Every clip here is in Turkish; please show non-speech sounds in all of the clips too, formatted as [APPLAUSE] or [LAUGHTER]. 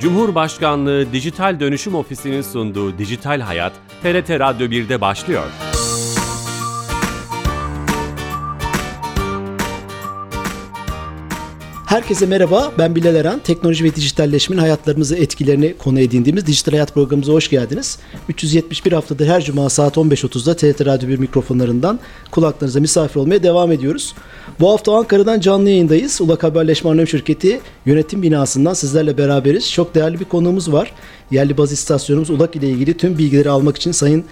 Cumhurbaşkanlığı Dijital Dönüşüm Ofisi'nin sunduğu Dijital Hayat, TRT Radyo 1'de başlıyor. Herkese merhaba, ben Bilal Eren. Teknoloji ve dijitalleşmenin hayatlarımızı etkilerini konu edindiğimiz Dijital Hayat programımıza hoş geldiniz. 371 haftadır her cuma saat 15.30'da TRT Radyo 1 mikrofonlarından kulaklarınıza misafir olmaya devam ediyoruz. Bu hafta Ankara'dan canlı yayındayız. Ulak Haberleşme Anonim Şirketi yönetim binasından sizlerle beraberiz. Çok değerli bir konuğumuz var. Yerli baz istasyonumuz Ulak ile ilgili tüm bilgileri almak için Sayın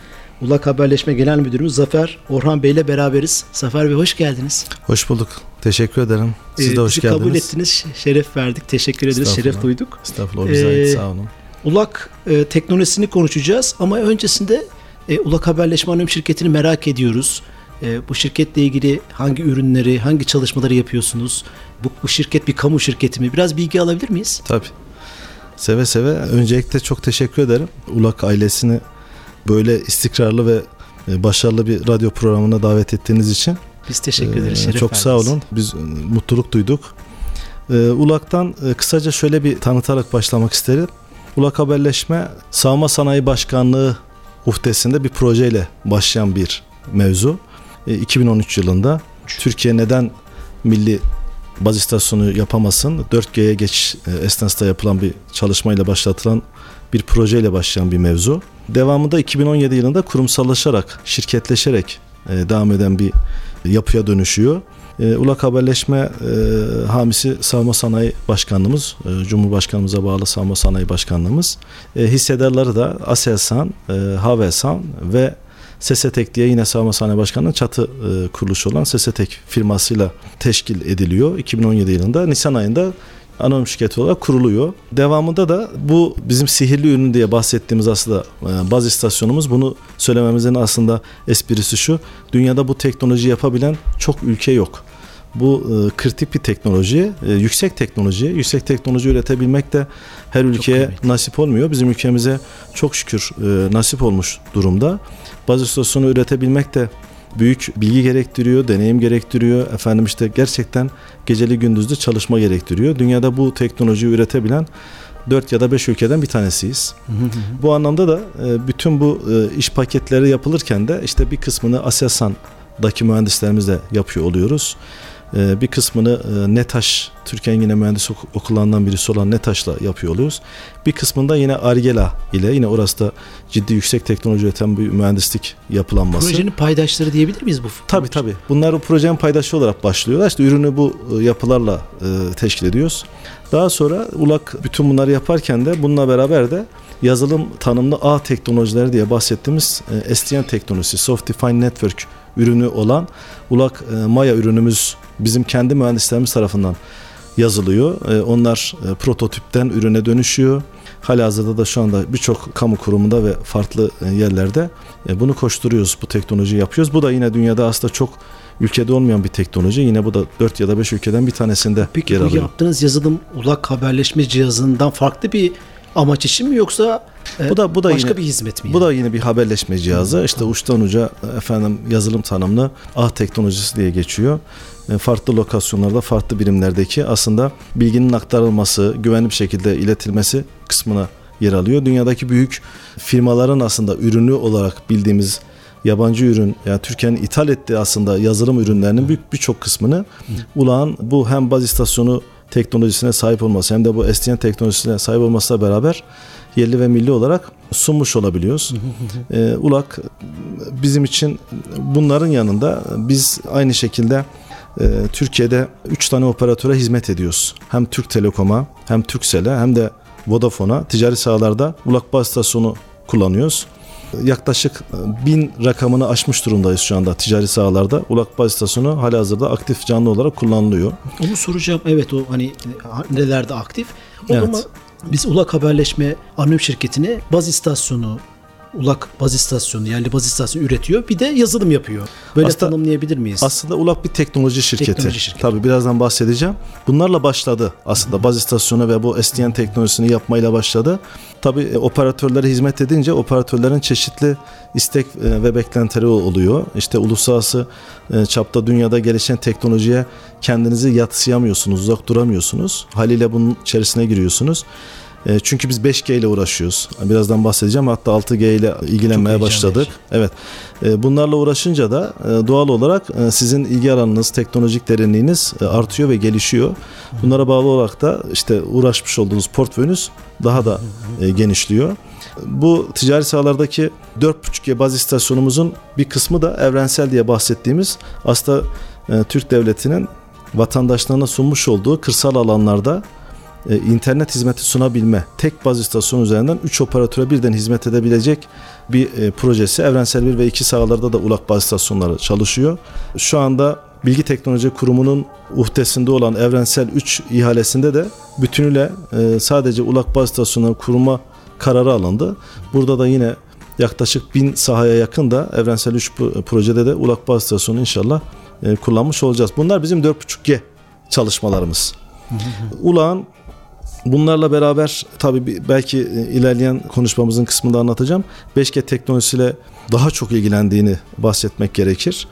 Ulak Haberleşme Genel Müdürümüz Zafer Orhan Bey ile beraberiz. Zafer Bey hoş geldiniz. Hoş bulduk. Teşekkür ederim. Siz ee, de hoş bizi geldiniz. kabul ettiniz. Şeref verdik. Teşekkür ederiz. Şeref duyduk. Estağfurullah. Bize ee, ait sağ olun. Ulak e, teknolojisini konuşacağız ama öncesinde e, Ulak Haberleşme Anonim Şirketi'ni merak ediyoruz. E, bu şirketle ilgili hangi ürünleri, hangi çalışmaları yapıyorsunuz? Bu, bu şirket bir kamu şirketi mi? Biraz bilgi alabilir miyiz? Tabii. Seve seve. Öncelikle çok teşekkür ederim. Ulak ailesini böyle istikrarlı ve e, başarılı bir radyo programına davet ettiğiniz için. Biz teşekkür ederiz. Şeref Çok sağ olun. Biz e, mutluluk duyduk. E, Ulak'tan kısaca şöyle bir tanıtarak başlamak isterim. Ulak Haberleşme Savunma Sanayi Başkanlığı uhdesinde bir projeyle başlayan bir mevzu. 2013 yılında Türkiye neden milli baz istasyonu yapamasın? 4G'ye geç esnasında yapılan bir çalışmayla başlatılan bir projeyle başlayan bir mevzu. Devamında 2017 yılında kurumsallaşarak, şirketleşerek e, devam eden bir yapıya dönüşüyor. E, Ulak Haberleşme e, hamisi Savunma Sanayi Başkanlığımız, e, Cumhurbaşkanımıza bağlı Savunma Sanayi Başkanlığımız. E, hissedarları da Aselsan, e, Havelsan ve Sesetek diye yine Savunma Sanayi Başkanlığı'nın çatı e, kuruluşu olan Sesetek firmasıyla teşkil ediliyor. 2017 yılında Nisan ayında anonim şirketi olarak kuruluyor. Devamında da bu bizim sihirli ürün diye bahsettiğimiz aslında e, baz istasyonumuz. Bunu söylememizin aslında esprisi şu. Dünyada bu teknoloji yapabilen çok ülke yok. Bu e, kritik bir teknoloji, e, yüksek teknoloji. Yüksek teknoloji üretebilmek de her ülkeye nasip olmuyor. Bizim ülkemize çok şükür e, nasip olmuş durumda. Baz istasyonu üretebilmek de büyük bilgi gerektiriyor, deneyim gerektiriyor. Efendim işte gerçekten geceli gündüzlü çalışma gerektiriyor. Dünyada bu teknolojiyi üretebilen 4 ya da 5 ülkeden bir tanesiyiz. bu anlamda da e, bütün bu e, iş paketleri yapılırken de işte bir kısmını Aselsan'daki mühendislerimizle yapıyor oluyoruz. Ee, bir kısmını e, NETAŞ, Türkiye'nin yine mühendis okullarından birisi olan NETAŞ'la yapıyor oluyoruz. Bir kısmında yine Argela ile yine orası da ciddi yüksek teknoloji üreten bir mühendislik yapılanması. Projenin paydaşları diyebilir miyiz bu? Tabii tabii. Bunlar bu projenin paydaşı olarak başlıyorlar. İşte ürünü bu e, yapılarla e, teşkil ediyoruz. Daha sonra ULAK bütün bunları yaparken de bununla beraber de yazılım tanımlı ağ teknolojileri diye bahsettiğimiz SDN teknolojisi, Soft Defined Network ürünü olan ULAK Maya ürünümüz bizim kendi mühendislerimiz tarafından yazılıyor. E, onlar e, prototipten ürüne dönüşüyor. Halihazırda da şu anda birçok kamu kurumunda ve farklı e, yerlerde bunu koşturuyoruz, bu teknolojiyi yapıyoruz. Bu da yine dünyada aslında çok ülkede olmayan bir teknoloji. Yine bu da 4 ya da 5 ülkeden bir tanesinde Peki, yer alıyor. Peki bu yaptığınız yazılım ulak haberleşme cihazından farklı bir amaç için mi yoksa bu da bu da başka yine, bir hizmet mi? Bu da yine bir haberleşme cihazı. İşte uçtan uca efendim yazılım tanımlı ağ teknolojisi diye geçiyor. E, farklı lokasyonlarda, farklı birimlerdeki aslında bilginin aktarılması, güvenli bir şekilde iletilmesi kısmına yer alıyor. Dünyadaki büyük firmaların aslında ürünü olarak bildiğimiz yabancı ürün yani Türkiye'nin ithal ettiği aslında yazılım ürünlerinin büyük birçok kısmını Ulağan bu hem baz istasyonu teknolojisine sahip olması hem de bu SDN teknolojisine sahip olmasıyla beraber yerli ve milli olarak sunmuş olabiliyoruz. ee, ULAK bizim için bunların yanında biz aynı şekilde e, Türkiye'de 3 tane operatöre hizmet ediyoruz. Hem Türk Telekom'a hem Turkcell'e hem de Vodafone'a ticari sahalarda ULAK baz istasyonu kullanıyoruz. Yaklaşık bin rakamını aşmış durumdayız şu anda ticari sahalarda. Ulak baz istasyonu halihazırda aktif canlı olarak kullanılıyor. Onu soracağım. Evet o hani nelerde aktif. O evet. zaman biz Ulak Haberleşme Anonim Şirketi'ne baz istasyonu, Ulak baz istasyonu, yerli baz istasyonu üretiyor. Bir de yazılım yapıyor. Böyle aslında, tanımlayabilir miyiz? Aslında Ulak bir teknoloji şirketi. Teknoloji şirketi. Tabii birazdan bahsedeceğim. Bunlarla başladı aslında baz istasyonu ve bu SDN teknolojisini yapmayla başladı. Tabii e, operatörlere hizmet edince operatörlerin çeşitli istek e, ve beklentileri oluyor. İşte uluslararası e, çapta dünyada gelişen teknolojiye kendinizi yatsıyamıyorsunuz, uzak duramıyorsunuz. Haliyle bunun içerisine giriyorsunuz. E, çünkü biz 5G ile uğraşıyoruz. Birazdan bahsedeceğim. Hatta 6G ile ilgilenmeye başladık. heyecanlı. Evet. E, bunlarla uğraşınca da e, doğal olarak e, sizin ilgi alanınız, teknolojik derinliğiniz e, artıyor ve gelişiyor. Bunlara bağlı olarak da işte uğraşmış olduğunuz portföyünüz daha da e, genişliyor. Bu ticari sahalardaki 4.5G baz istasyonumuzun bir kısmı da evrensel diye bahsettiğimiz aslında e, Türk Devleti'nin vatandaşlarına sunmuş olduğu kırsal alanlarda e, internet hizmeti sunabilme tek baz istasyon üzerinden 3 operatöre birden hizmet edebilecek bir e, projesi. Evrensel 1 ve 2 sahalarda da ULAK baz istasyonları çalışıyor. Şu anda Bilgi Teknoloji Kurumu'nun uhdesinde olan Evrensel 3 ihalesinde de bütünüyle e, sadece ULAK baz istasyonları kurma kararı alındı. Burada da yine yaklaşık bin sahaya yakın da Evrensel 3 pro- projede de ULAK baz istasyonu inşallah e, kullanmış olacağız. Bunlar bizim 4.5G çalışmalarımız. Ulağın bunlarla beraber tabii belki e, ilerleyen konuşmamızın kısmında anlatacağım. 5G teknolojisiyle daha çok ilgilendiğini bahsetmek gerekir.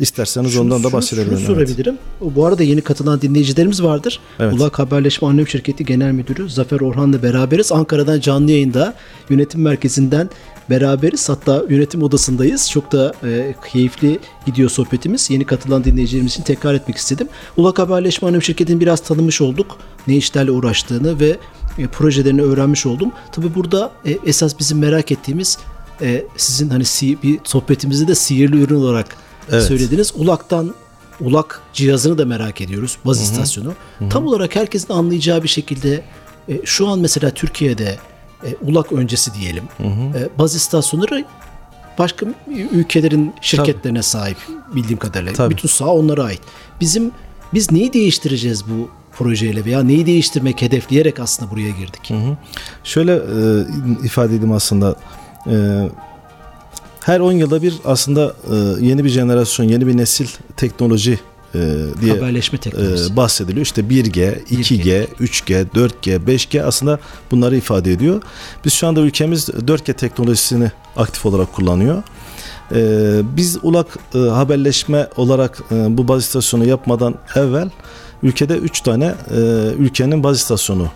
İsterseniz Şunu- ondan da bahsedebilirim. Şunu evet. sorabilirim. Bu arada yeni katılan dinleyicilerimiz vardır. Evet. Ulak Haberleşme Anonim Şirketi Genel Müdürü Zafer Orhan'la beraberiz. Ankara'dan canlı yayında yönetim merkezinden beraberiz. Hatta yönetim odasındayız. Çok da e, keyifli gidiyor sohbetimiz. Yeni katılan dinleyicilerimiz için tekrar etmek istedim. Ulak Haberleşme Anonim Şirketi'ni biraz tanımış olduk. Ne işlerle uğraştığını ve e, projelerini öğrenmiş oldum. Tabi burada e, esas bizim merak ettiğimiz e, sizin hani si- bir sohbetimizi de sihirli ürün olarak Evet. söylediniz. Ulak'tan ulak cihazını da merak ediyoruz. Baz istasyonu. Tam olarak herkesin anlayacağı bir şekilde e, şu an mesela Türkiye'de e, ulak öncesi diyelim. E, baz istasyonları başka ülkelerin şirketlerine sahip bildiğim kadarıyla. Tabii. Bütün saha onlara ait. Bizim biz neyi değiştireceğiz bu projeyle veya neyi değiştirmek hedefleyerek aslında buraya girdik. Şöyle e, ifade edeyim aslında. E, her 10 yılda bir aslında e, yeni bir jenerasyon, yeni bir nesil teknoloji e, diye Haberleşme teknolojisi. e, bahsediliyor. İşte 1G, 2G, 3G, 4G, 5G aslında bunları ifade ediyor. Biz şu anda ülkemiz 4G teknolojisini aktif olarak kullanıyor. E, biz ulak e, haberleşme olarak e, bu baz istasyonu yapmadan evvel ülkede 3 tane e, ülkenin baz istasyonu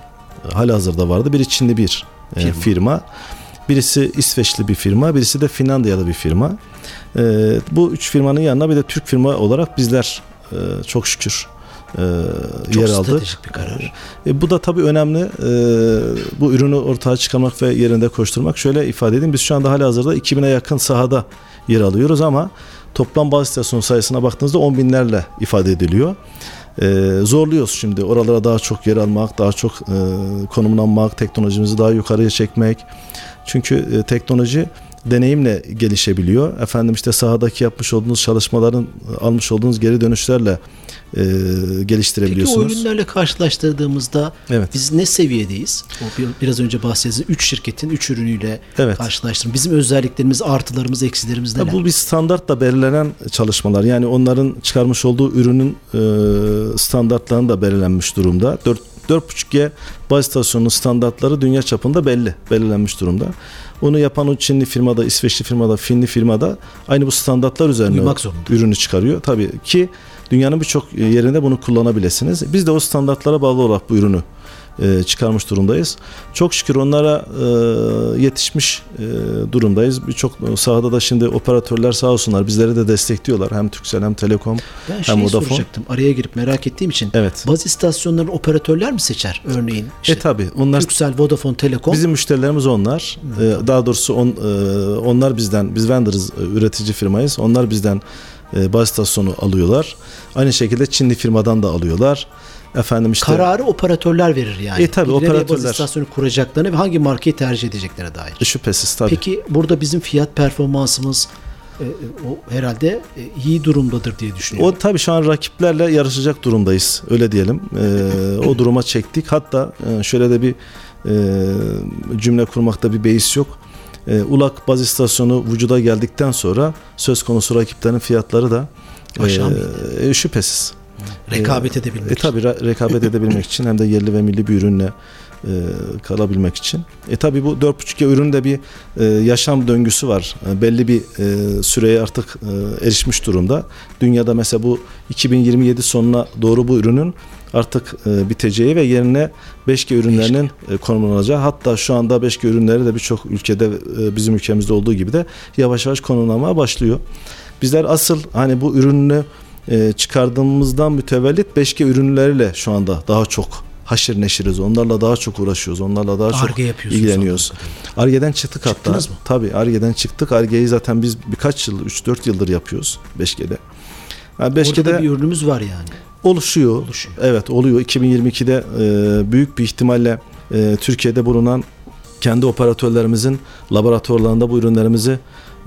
e, halihazırda vardı. Biri Çinli bir e, Firma. firma. Birisi İsveçli bir firma, birisi de Finlandiyalı bir firma. E, bu üç firmanın yanına bir de Türk firma olarak bizler e, çok şükür e, Çok yer aldık. stratejik bir karar. E, bu da tabii önemli. E, bu ürünü ortaya çıkarmak ve yerinde koşturmak. Şöyle ifade edeyim. Biz şu anda hazırda 2000'e yakın sahada yer alıyoruz ama toplam baz istasyon sayısına baktığınızda 10 binlerle ifade ediliyor. E, zorluyoruz şimdi oralara daha çok yer almak, daha çok e, konumlanmak, teknolojimizi daha yukarıya çekmek. Çünkü e, teknoloji deneyimle gelişebiliyor. Efendim işte sahadaki yapmış olduğunuz çalışmaların almış olduğunuz geri dönüşlerle e, Peki o geliştirebiliyorsunuz. ürünlerle karşılaştırdığımızda Evet. biz ne seviyedeyiz? O bir- biraz önce bahsettiğiniz 3 şirketin 3 ürünüyle Evet. karşılaştırın. Bizim özelliklerimiz, artılarımız, eksilerimiz neler? Ya bu bir standartla belirlenen çalışmalar. Yani onların çıkarmış olduğu ürünün e, standartlarının da belirlenmiş durumda. 4 4.5G baz istasyonunun standartları dünya çapında belli, belirlenmiş durumda. Onu yapan o Çinli firmada, İsveçli firmada, Finli firmada aynı bu standartlar üzerine Uymak zorunda. ürünü çıkarıyor. Tabii ki dünyanın birçok yerinde bunu kullanabilirsiniz. Biz de o standartlara bağlı olarak bu ürünü e, çıkarmış durumdayız. Çok şükür onlara e, yetişmiş e, durumdayız. Birçok sahada da şimdi operatörler sağ olsunlar bizleri de destekliyorlar. Hem Turkcell hem Telekom ben hem şeyi Vodafone. soracaktım. Araya girip merak ettiğim için. Evet. Baz istasyonlarını operatörler mi seçer? Örneğin işte e tabi onlar Turkcell, Vodafone, Telekom. bizim müşterilerimiz onlar. E, daha doğrusu on, e, onlar bizden biz vendorız üretici firmayız. Onlar bizden e, baz istasyonu alıyorlar. Aynı şekilde Çinli firmadan da alıyorlar. Efendim işte Kararı operatörler verir yani. E, tabii, baz operatörler. istasyonu kuracaklarını ve hangi markayı tercih edeceklerine dair. E, şüphesiz tabii. Peki burada bizim fiyat performansımız e, e, o herhalde e, iyi durumdadır diye düşünüyorum. O tabii şu an rakiplerle yarışacak durumdayız. Öyle diyelim. Ee, o duruma çektik. Hatta e, şöyle de bir e, cümle kurmakta bir beis yok. E, Ulak baz istasyonu vücuda geldikten sonra söz konusu rakiplerin fiyatları da Aşağı e, e, şüphesiz. Rekabet edebilmek E tabii ra- rekabet edebilmek için hem de yerli ve milli bir ürünle e, kalabilmek için. E tabi bu 4.5G üründe bir e, yaşam döngüsü var. E, belli bir e, süreye artık e, erişmiş durumda. Dünyada mesela bu 2027 sonuna doğru bu ürünün artık e, biteceği ve yerine 5G ürünlerinin e, konumlanacağı hatta şu anda 5G ürünleri de birçok ülkede e, bizim ülkemizde olduğu gibi de yavaş yavaş konumlanmaya başlıyor. Bizler asıl hani bu ürünü e, çıkardığımızdan mütevellit 5G ürünleriyle şu anda daha çok haşır neşiriz. Onlarla daha çok uğraşıyoruz. Onlarla daha çok Arge yapıyorsunuz ilgileniyoruz. Arge'den çıktık hatta. Çıktınız mı? Tabii Arge'den çıktık. Arge'yi zaten biz birkaç yıl, 3-4 yıldır yapıyoruz 5G'de. Yani Orada 5G'de da bir ürünümüz var yani. oluşuyor. Oluşuyor. Evet oluyor. 2022'de e, büyük bir ihtimalle e, Türkiye'de bulunan kendi operatörlerimizin laboratuvarlarında bu ürünlerimizi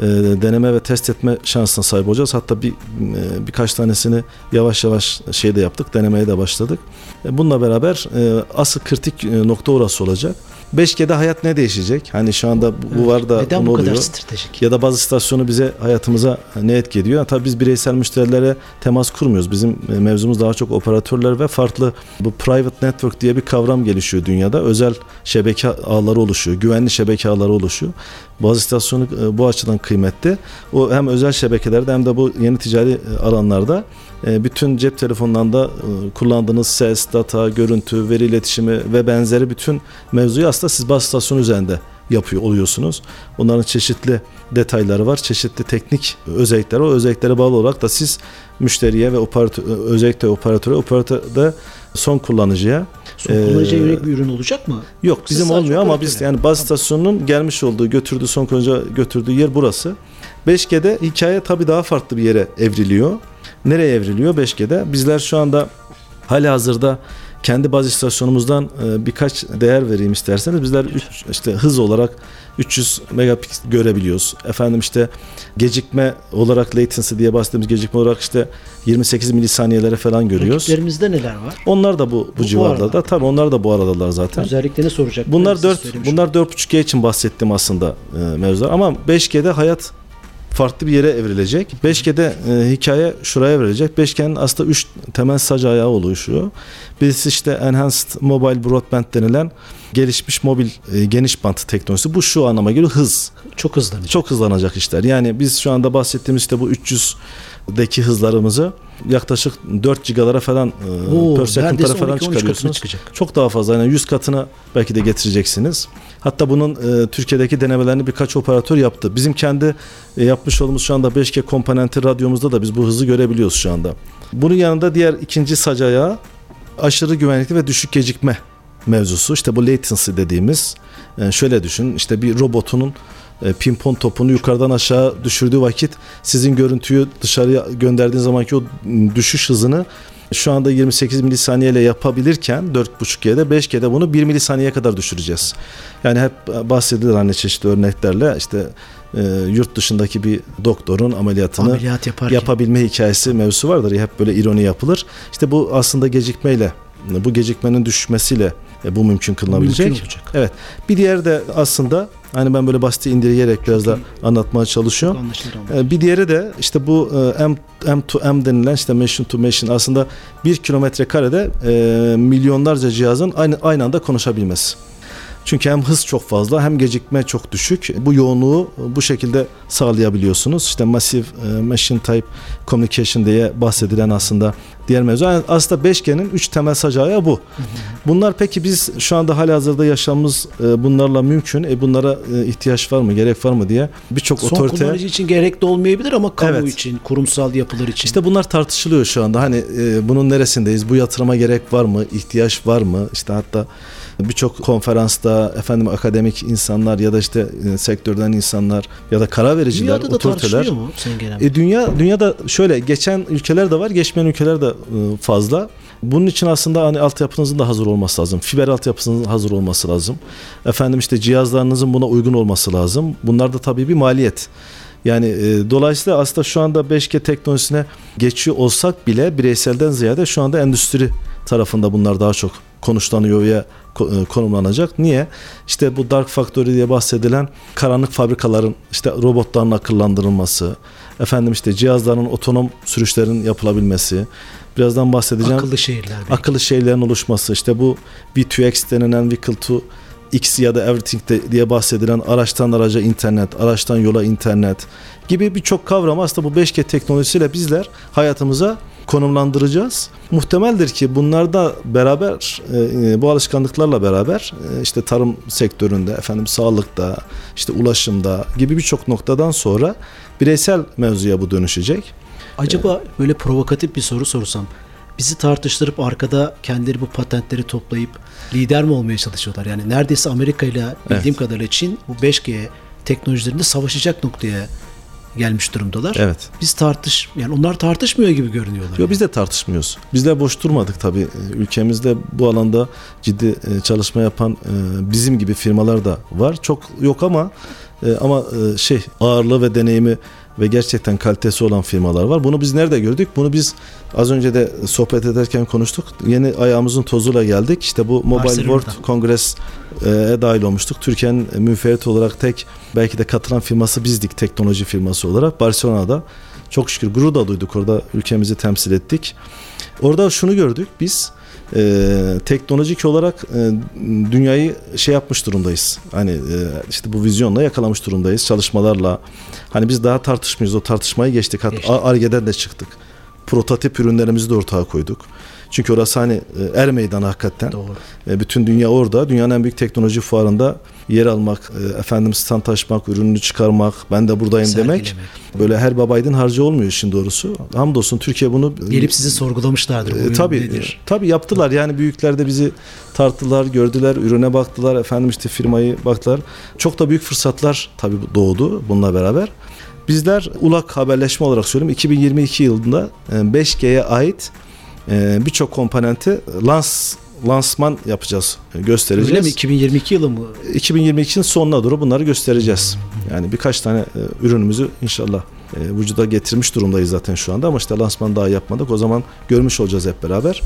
e, deneme ve test etme şansına sahip olacağız. Hatta bir e, birkaç tanesini yavaş yavaş şeyde yaptık, denemeye de başladık. E, bununla beraber asıl kritik nokta orası olacak. 5G'de hayat ne değişecek? Hani şu anda bu, bu var da Neden ne bu kadar oluyor? stratejik? ya da bazı istasyonu bize hayatımıza ne etki ediyor? Tabii biz bireysel müşterilere temas kurmuyoruz. Bizim e, mevzumuz daha çok operatörler ve farklı bu private network diye bir kavram gelişiyor dünyada. Özel şebeke ağları oluşuyor. Güvenli şebeke ağları oluşuyor. Bazı istasyonu e, bu açıdan kıymetli. O hem özel şebekelerde hem de bu yeni ticari e, alanlarda bütün cep telefonlarında e, kullandığınız ses, data, görüntü, veri iletişimi ve benzeri bütün mevzuyu aslında siz baz istasyonu üzerinde yapıyor oluyorsunuz. Onların çeşitli detayları var, çeşitli teknik özellikleri. O özelliklere bağlı olarak da siz müşteriye ve operatör, özellikle operatöre, operatörde son kullanıcıya Son kullanıcıya Ee, yönelik bir ürün olacak mı? Yok Siz bizim olmuyor ama biz yani. baz istasyonunun gelmiş olduğu götürdüğü son kullanıcıya götürdüğü yer burası. 5G'de hikaye tabii daha farklı bir yere evriliyor. Nereye evriliyor 5G'de? Bizler şu anda hali hazırda kendi baz istasyonumuzdan e, birkaç değer vereyim isterseniz. Bizler üç, işte hız olarak 300 megapiksel görebiliyoruz. Efendim işte gecikme olarak latency diye bahsettiğimiz gecikme olarak işte 28 milisaniyelere falan görüyoruz. Rakiplerimizde neler var? Onlar da bu bu, Bu civarlarda. arada. Tabii onlar da bu aradalar zaten. Özelliklerini soracak. Bunlar 4 bunlar 4.5G için bahsettiğim aslında e, mevzular ama 5G'de hayat farklı bir yere evrilecek. 5G'de e, hikaye şuraya evrilecek. 5G'nin aslında 3 temel sac ayağı oluşuyor. Birisi işte Enhanced Mobile Broadband denilen gelişmiş mobil e, geniş bant teknolojisi. Bu şu anlama geliyor hız. çok hızlanacak. Çok hızlanacak işler. Yani biz şu anda bahsettiğimiz işte bu 300'deki hızlarımızı yaklaşık 4 gigalara falan e, Oo, per second'lara falan 12-13 katına çıkarıyorsunuz. çıkacak. Çok daha fazla yani 100 katına belki de getireceksiniz. Hatta bunun e, Türkiye'deki denemelerini birkaç operatör yaptı. Bizim kendi e, yapmış olduğumuz şu anda 5G komponenti radyomuzda da biz bu hızı görebiliyoruz şu anda. Bunun yanında diğer ikinci sac ayağı aşırı güvenlikli ve düşük gecikme mevzusu. İşte bu latency dediğimiz e, şöyle düşün işte bir robotunun e, pimpon topunu yukarıdan aşağı düşürdüğü vakit sizin görüntüyü dışarıya gönderdiğiniz zamanki o düşüş hızını şu anda 28 milisaniye ile yapabilirken 4.5G'de 5G'de bunu 1 milisaniyeye kadar düşüreceğiz. Yani hep bahsedilir hani çeşitli örneklerle işte e, yurt dışındaki bir doktorun ameliyatını Ameliyat yaparken. yapabilme hikayesi mevzusu vardır hep böyle ironi yapılır. İşte bu aslında gecikmeyle bu gecikmenin düşmesiyle e, bu mümkün kılınabilecek. Mümkün olacak. Evet. Bir diğeri de aslında hani ben böyle basit indirgeyerek biraz da anlatmaya çalışıyorum. Ee, Bir diğeri de işte bu e, M, M to M denilen işte machine to machine aslında bir kilometre karede e, milyonlarca cihazın aynı aynı anda konuşabilmesi. Çünkü hem hız çok fazla hem gecikme çok düşük. Bu yoğunluğu bu şekilde sağlayabiliyorsunuz. İşte Massive e, Machine Type Communication diye bahsedilen aslında diğer mevzu. Yani aslında 5G'nin 3 temel sacağı bu. Bunlar peki biz şu anda halihazırda yaşamımız e, bunlarla mümkün. E bunlara e, ihtiyaç var mı, gerek var mı diye birçok Son otorite kullanıcı için gerekli olmayabilir ama kamu Evet. için, kurumsal yapılar için. İşte bunlar tartışılıyor şu anda. Hani bunun neresindeyiz? Bu yatırıma gerek var mı? İhtiyaç var mı? İşte hatta birçok konferansta efendim akademik insanlar ya da işte e, sektörden insanlar ya da karar vericiler, Dünyada da otoriteler mu Genel? e, dünya dünyada şöyle geçen ülkeler de var, geçmeyen ülkeler de e, fazla. Bunun için aslında hani altyapınızın da hazır olması lazım. Fiber altyapısının hazır olması lazım. Efendim işte cihazlarınızın buna uygun olması lazım. Bunlar da tabii bir maliyet. Yani e, dolayısıyla aslında şu anda 5G teknolojisine geçiyor olsak bile bireyselden ziyade şu anda endüstri tarafında bunlar daha çok konuşlanıyor ve ko- e, konumlanacak. Niye? İşte bu dark factory diye bahsedilen karanlık fabrikaların işte robotların akıllandırılması, Efendim işte cihazların otonom sürüşlerin yapılabilmesi. Birazdan bahsedeceğim. Akıllı şehirler. Belki. Akıllı şehirlerin oluşması. işte bu V2X denilen Vehicle to X ya da Everything de, diye bahsedilen araçtan araca internet, araçtan yola internet gibi birçok kavram aslında bu 5G teknolojisiyle bizler hayatımıza konumlandıracağız. Muhtemeldir ki bunlar da beraber e, bu alışkanlıklarla beraber e, işte tarım sektöründe, efendim sağlıkta, işte ulaşımda gibi birçok noktadan sonra bireysel mevzuya bu dönüşecek. Acaba böyle provokatif bir soru sorsam bizi tartıştırıp arkada kendileri bu patentleri toplayıp lider mi olmaya çalışıyorlar? Yani neredeyse Amerika ile bildiğim evet. kadarıyla Çin bu 5G teknolojilerinde savaşacak noktaya gelmiş durumdalar. Evet. Biz tartış yani onlar tartışmıyor gibi görünüyorlar. Yok yani. biz de tartışmıyoruz. Biz de boş durmadık tabii. Ülkemizde bu alanda ciddi e, çalışma yapan e, bizim gibi firmalar da var. Çok yok ama e, ama şey ağırlığı ve deneyimi ve gerçekten kalitesi olan firmalar var. Bunu biz nerede gördük? Bunu biz az önce de sohbet ederken konuştuk. Yeni ayağımızın tozuyla geldik. İşte bu Mobile World Congress'e dahil olmuştuk. Türkiye'nin müferit olarak tek belki de katılan firması bizdik teknoloji firması olarak Barcelona'da. Çok şükür gurur da duyduk orada ülkemizi temsil ettik. Orada şunu gördük biz e, teknolojik olarak e, dünyayı şey yapmış durumdayız. Hani e, işte bu vizyonla yakalamış durumdayız çalışmalarla. Hani biz daha tartışmıyoruz. O tartışmayı geçtik. Hatta Arge'den de çıktık. Prototip ürünlerimizi de ortaya koyduk. Çünkü orası hani e, er meydanı hakikaten. Doğru. E, bütün dünya orada. Dünyanın en büyük teknoloji fuarında yer almak, e, efendim stand açmak, ürününü çıkarmak, ben de buradayım Sergilemek. demek. Böyle her babaydın harcı olmuyor işin doğrusu. Hamdolsun Türkiye bunu... Gelip sizi sorgulamışlardır. E, tabii, nedir? tabii yaptılar. Yani büyükler de bizi tarttılar, gördüler, ürüne baktılar. Efendim işte firmayı baktılar. Çok da büyük fırsatlar tabii doğdu bununla beraber. Bizler ULAK haberleşme olarak söyleyeyim 2022 yılında 5G'ye ait e, birçok komponenti lans lansman yapacağız, göstereceğiz. Öyle mi? 2022 yılı mı? 2022'nin sonuna doğru bunları göstereceğiz. Yani birkaç tane e, ürünümüzü inşallah e, vücuda getirmiş durumdayız zaten şu anda ama işte lansman daha yapmadık. O zaman görmüş olacağız hep beraber.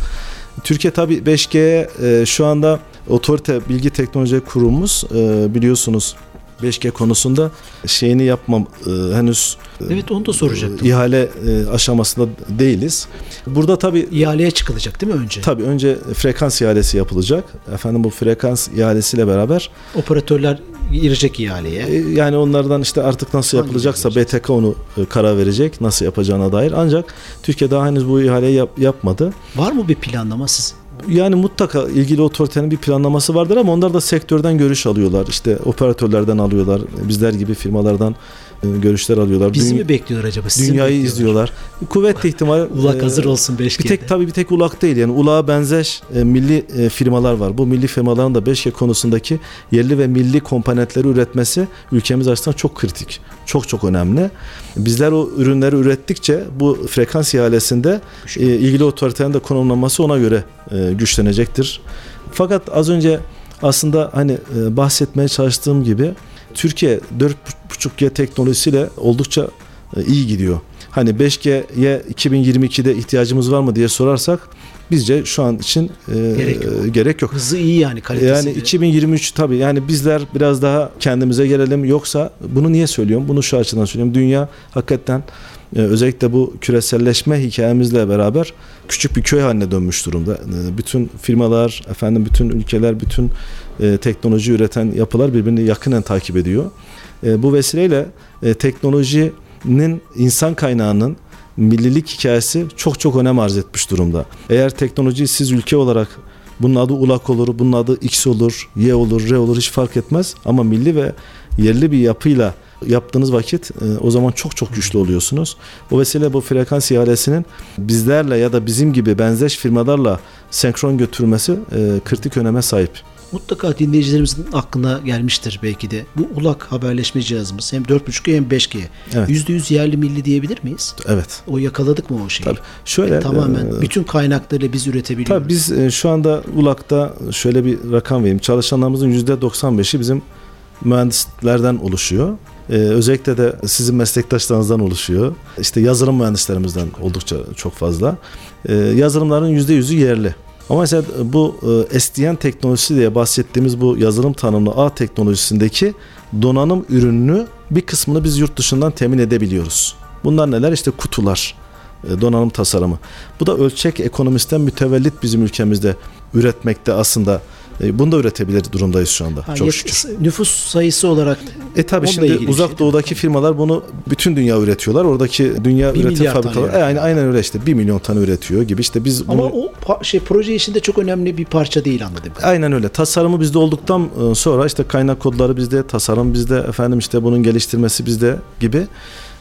Türkiye tabii 5G e, şu anda otorite bilgi teknoloji kurumumuz e, biliyorsunuz 5G konusunda şeyini yapmam e, henüz e, Evet onu da soracaktım. ihale e, aşamasında değiliz. Burada tabii ihaleye çıkılacak değil mi önce? Tabii önce frekans ihalesi yapılacak. Efendim bu frekans ihalesiyle beraber operatörler girecek ihaleye. E, yani onlardan işte artık nasıl Hangi yapılacaksa? BTK onu e, karar verecek nasıl yapacağına dair. Ancak Türkiye daha henüz bu ihaleyi yap, yapmadı. Var mı bir planlama siz yani mutlaka ilgili otoritenin bir planlaması vardır ama onlar da sektörden görüş alıyorlar. İşte operatörlerden alıyorlar. Bizler gibi firmalardan görüşler alıyorlar. Bizi Dünya, mi bekliyorlar acaba? Sizi dünyayı izliyorlar. Kuvvetli ihtimal Ulak e, hazır olsun 5G'de. Bir tek tabii bir tek ulak değil yani ulağa benzer e, milli e, firmalar var. Bu milli firmaların da 5G konusundaki yerli ve milli komponentleri üretmesi ülkemiz açısından çok kritik. Çok çok önemli. Bizler o ürünleri ürettikçe bu frekans ihalesinde e, ilgili otoritenin de konumlanması ona göre e, güçlenecektir. Fakat az önce aslında hani bahsetmeye çalıştığım gibi Türkiye 4.5G teknolojisiyle oldukça e, iyi gidiyor. Hani 5G'ye 2022'de ihtiyacımız var mı diye sorarsak bizce şu an için e, gerek, yok. gerek yok. Hızı iyi yani kalitesi. Yani 2023 tabii yani bizler biraz daha kendimize gelelim yoksa bunu niye söylüyorum? Bunu şu açıdan söylüyorum. Dünya hakikaten e, özellikle bu küreselleşme hikayemizle beraber küçük bir köy haline dönmüş durumda. E, bütün firmalar, efendim bütün ülkeler, bütün e, teknoloji üreten yapılar birbirini yakinen takip ediyor. E, bu vesileyle e, teknolojinin insan kaynağının millilik hikayesi çok çok önem arz etmiş durumda. Eğer teknolojiyi siz ülke olarak bunun adı ulak olur, bunun adı X olur, Y olur, R olur hiç fark etmez. Ama milli ve yerli bir yapıyla yaptığınız vakit e, o zaman çok çok güçlü oluyorsunuz. O vesile bu frekans ihalesinin bizlerle ya da bizim gibi benzeş firmalarla senkron götürmesi kritik öneme sahip. Mutlaka dinleyicilerimizin aklına gelmiştir belki de. Bu ulak haberleşme cihazımız hem 4.5G hem 5G. Evet. %100 yerli milli diyebilir miyiz? Evet. O yakaladık mı o şeyi? Tabii. Şöyle tamamen e, bütün kaynakları biz üretebiliyoruz. Tabii biz e, şu anda ulakta şöyle bir rakam vereyim. Çalışanlarımızın %95'i bizim mühendislerden oluşuyor. Ee, özellikle de sizin meslektaşlarınızdan oluşuyor. İşte yazılım mühendislerimizden oldukça çok fazla. Ee, yazılımların %100'ü yerli. Ama mesela bu e, SDN teknolojisi diye bahsettiğimiz bu yazılım tanımlı ağ teknolojisindeki donanım ürününü bir kısmını biz yurt dışından temin edebiliyoruz. Bunlar neler? İşte kutular, e, donanım tasarımı. Bu da ölçek ekonomisten mütevellit bizim ülkemizde üretmekte aslında bunu da üretebilir durumdayız şu anda. Ha, çok yet- şükür. Nüfus sayısı olarak E tabi Onunla şimdi uzak şey. doğudaki firmalar bunu bütün dünya üretiyorlar. Oradaki dünya Bir üretim fabrikaları üretiyor. e, aynen, aynen öyle işte 1 milyon tane üretiyor gibi işte biz bunu ama o şey proje içinde çok önemli bir parça değil kadarıyla. Aynen öyle. Tasarımı bizde olduktan e, sonra işte kaynak kodları bizde, tasarım bizde, efendim işte bunun geliştirmesi bizde gibi.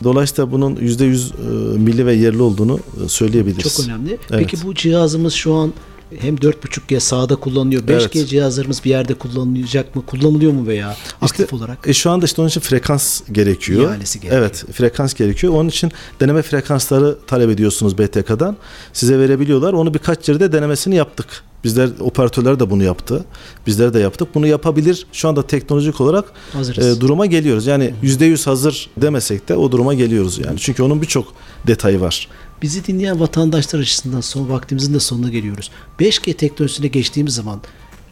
Dolayısıyla bunun %100 e, milli ve yerli olduğunu e, söyleyebiliriz. Çok önemli. Evet. Peki bu cihazımız şu an hem 4.5G sahada kullanılıyor. 5G Evet. cihazlarımız bir yerde kullanılacak mı? Kullanılıyor mu veya aktif İşte, olarak? E şu anda işte onun için frekans gerekiyor. İhalesi gerekiyor. Evet, frekans gerekiyor. Onun için deneme frekansları talep ediyorsunuz BTK'dan. Size verebiliyorlar. Onu birkaç yerde denemesini yaptık. Bizler operatörler de bunu yaptı. Bizler de yaptık. Bunu yapabilir. Şu anda teknolojik olarak Hazırız. e, duruma geliyoruz. Yani %100 hazır demesek de o duruma geliyoruz yani. Çünkü onun birçok detayı var. Bizi dinleyen vatandaşlar açısından son vaktimizin de sonuna geliyoruz. 5G teknolojisine geçtiğimiz zaman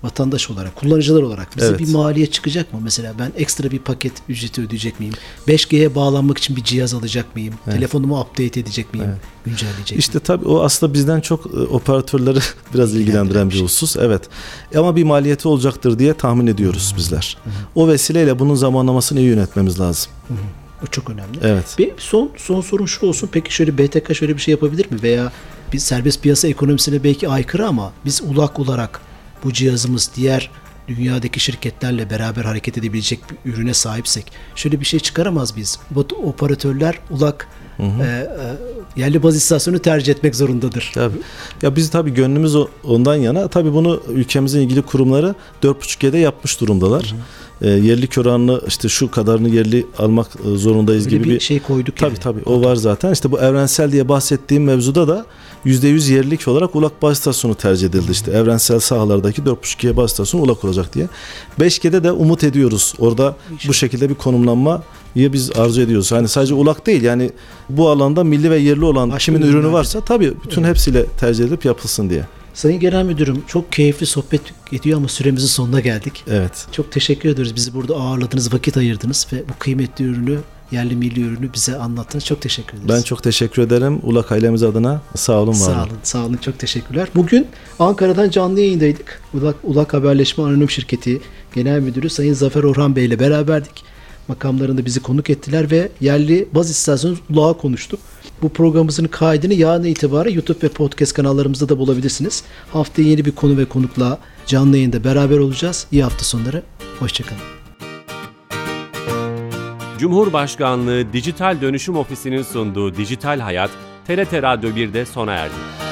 vatandaş olarak, kullanıcılar olarak bize Evet. bir maliyet çıkacak mı? Mesela ben ekstra bir paket ücreti ödeyecek miyim? 5G'ye bağlanmak için bir cihaz alacak mıyım? Telefonumu update edecek miyim? Güncelleyecek miyim? İşte tabii o aslında bizden çok e, operatörleri [LAUGHS] biraz ilgilendiren bir husus. Evet. Ama bir maliyeti olacaktır diye tahmin ediyoruz bizler. O vesileyle bunun zamanlamasını iyi yönetmemiz lazım. Bu çok önemli. Evet. Bir son son sorum şu olsun. Peki şöyle BTK şöyle bir şey yapabilir mi? Veya bir serbest piyasa ekonomisine belki aykırı ama biz ulak olarak bu cihazımız diğer dünyadaki şirketlerle beraber hareket edebilecek bir ürüne sahipsek şöyle bir şey çıkaramaz biz. Bu operatörler ulak e, e, yerli baz istasyonu tercih etmek zorundadır. Tabii. Ya biz tabii gönlümüz ondan yana. Tabii bunu ülkemizin ilgili kurumları 4.5G'de yapmış durumdalar. E, yerlik oranını işte şu kadarını yerli almak e, zorundayız Böyle gibi bir şey koyduk Tabii yani. tabii o var zaten. İşte bu evrensel diye bahsettiğim mevzuda da %100 yerlik olarak ulak baz istasyonu tercih edildi. İşte evrensel sahalardaki 4.5G baz istasyonu ulak olacak diye. 5G'de de umut ediyoruz. Orada bu şekilde bir konumlanmayı biz arzu ediyoruz. Hani sadece ulak değil yani bu alanda milli ve yerli olan kimin ürünü de. varsa tabii bütün hepsiyle tercih edilip yapılsın diye. Sayın Genel Müdürüm çok keyifli sohbet ediyor ama süremizin sonuna geldik. Evet. Çok teşekkür ediyoruz. Bizi burada ağırladınız, vakit ayırdınız ve bu kıymetli ürünü, yerli milli ürünü bize anlattınız. Çok teşekkür ederiz. Ben çok teşekkür ederim Ulak ailemiz adına. Sağ olun var Sağ olun, sağ olun. Çok teşekkürler. Bugün Ankara'dan canlı yayındaydık. Ulak, Ulak Haberleşme Anonim Şirketi Genel Müdürü Sayın Zafer Orhan Bey ile beraberdik. Makamlarında bizi konuk ettiler ve yerli baz istasyonu Ulak'a konuştuk. Bu programımızın kaydını yarın itibaren YouTube ve podcast kanallarımızda da bulabilirsiniz. Haftaya yeni bir konu ve konukla canlı yayında beraber olacağız. İyi hafta sonları. Hoşçakalın. Cumhurbaşkanlığı Dijital Dönüşüm Ofisi'nin sunduğu Dijital Hayat, TRT Radyo 1'de sona erdi.